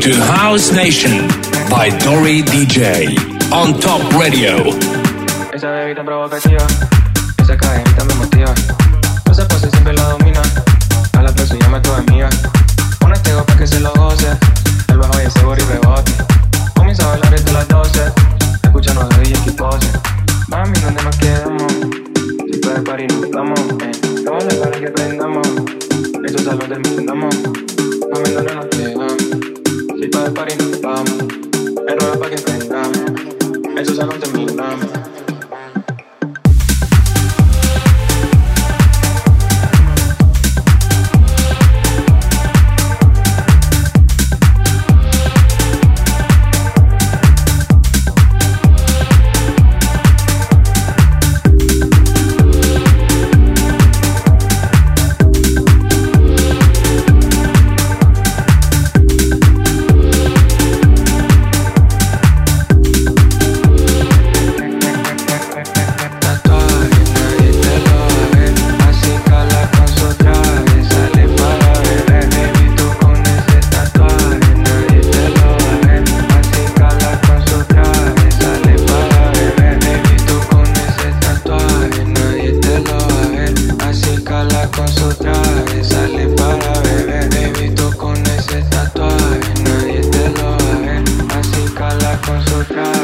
to House Nation by Dory DJ on Top Radio. Esa bebida provocativa, esa cadenita me motiva. No se pase, siempre la domina. A la plaza llama tu amiga. Un estego para que se lo goce. El bajo y ese y rebote. Comienza a bailar desde las 12. Escuchando a DJ que pose. Mami, ¿dónde nos quedamos? Si puedes parir, nos vamos. Eh. Vamos para que prendamos. Esto salón terminamos. Mami, ¿dónde nos quedamos? Vi pari pari nam um, tam, en raja pagi pennam, um, en su sanon te minnam. Um, for surprise.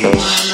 you.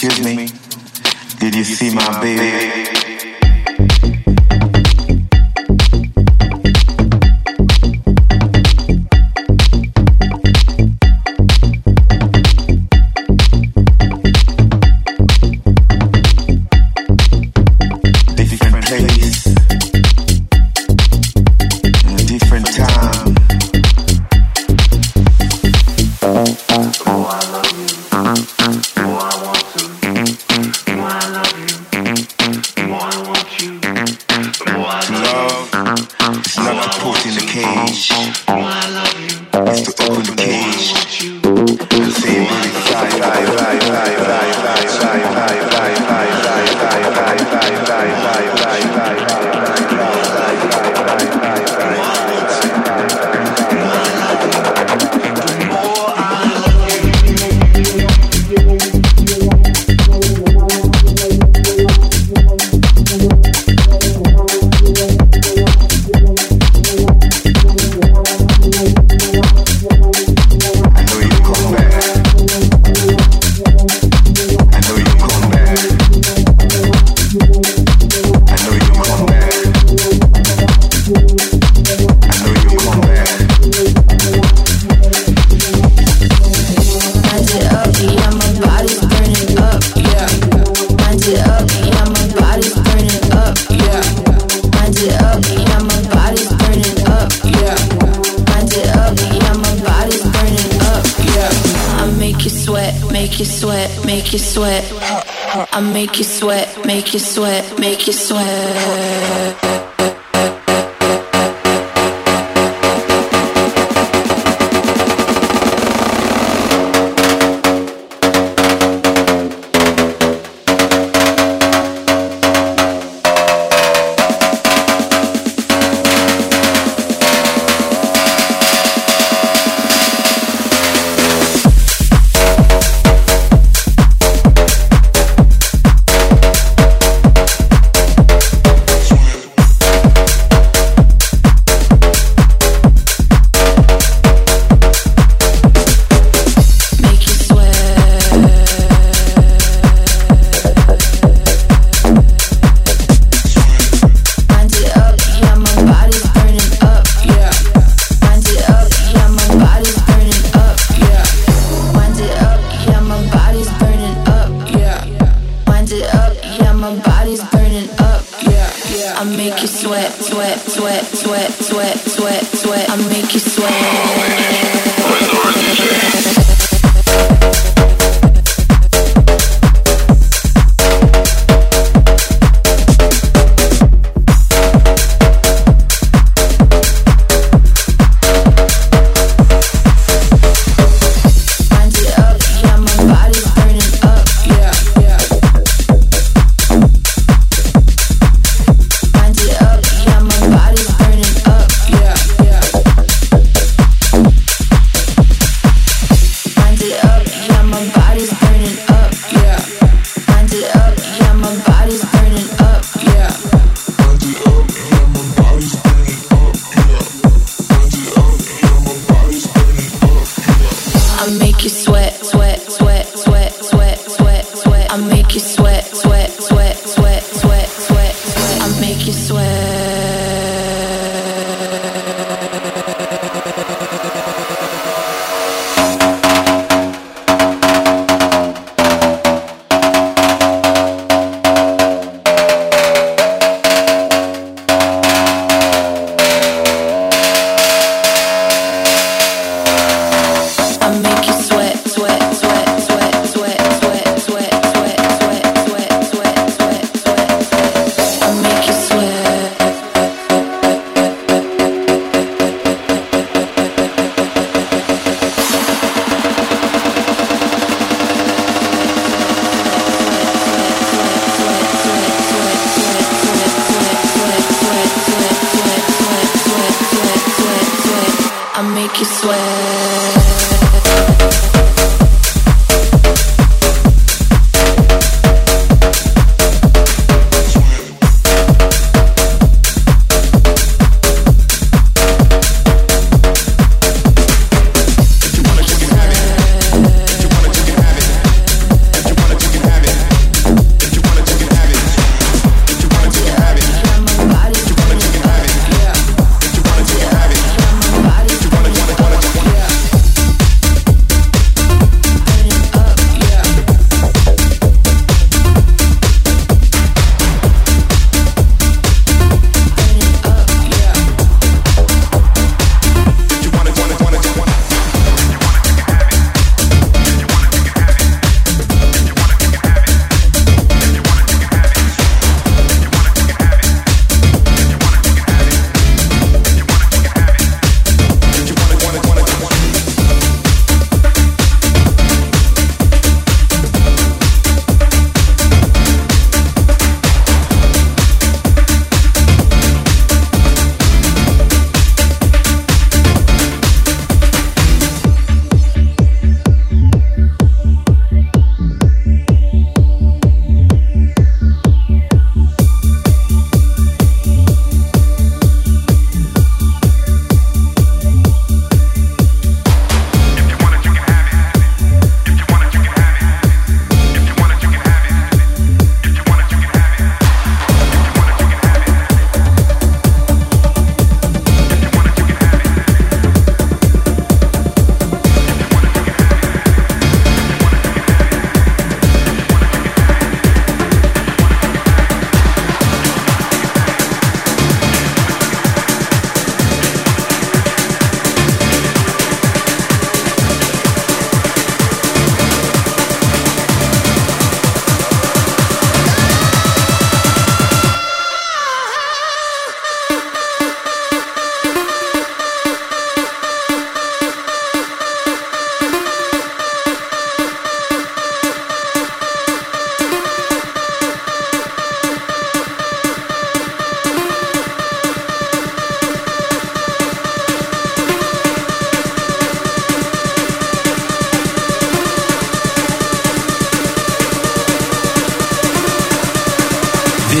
Excuse me, did you see my baby? Make you sweat. I make you sweat, make you sweat, make you sweat. make you sweat, sweat, sweat, sweat, sweat, sweat, sweat. I make you sweat.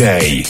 DJ.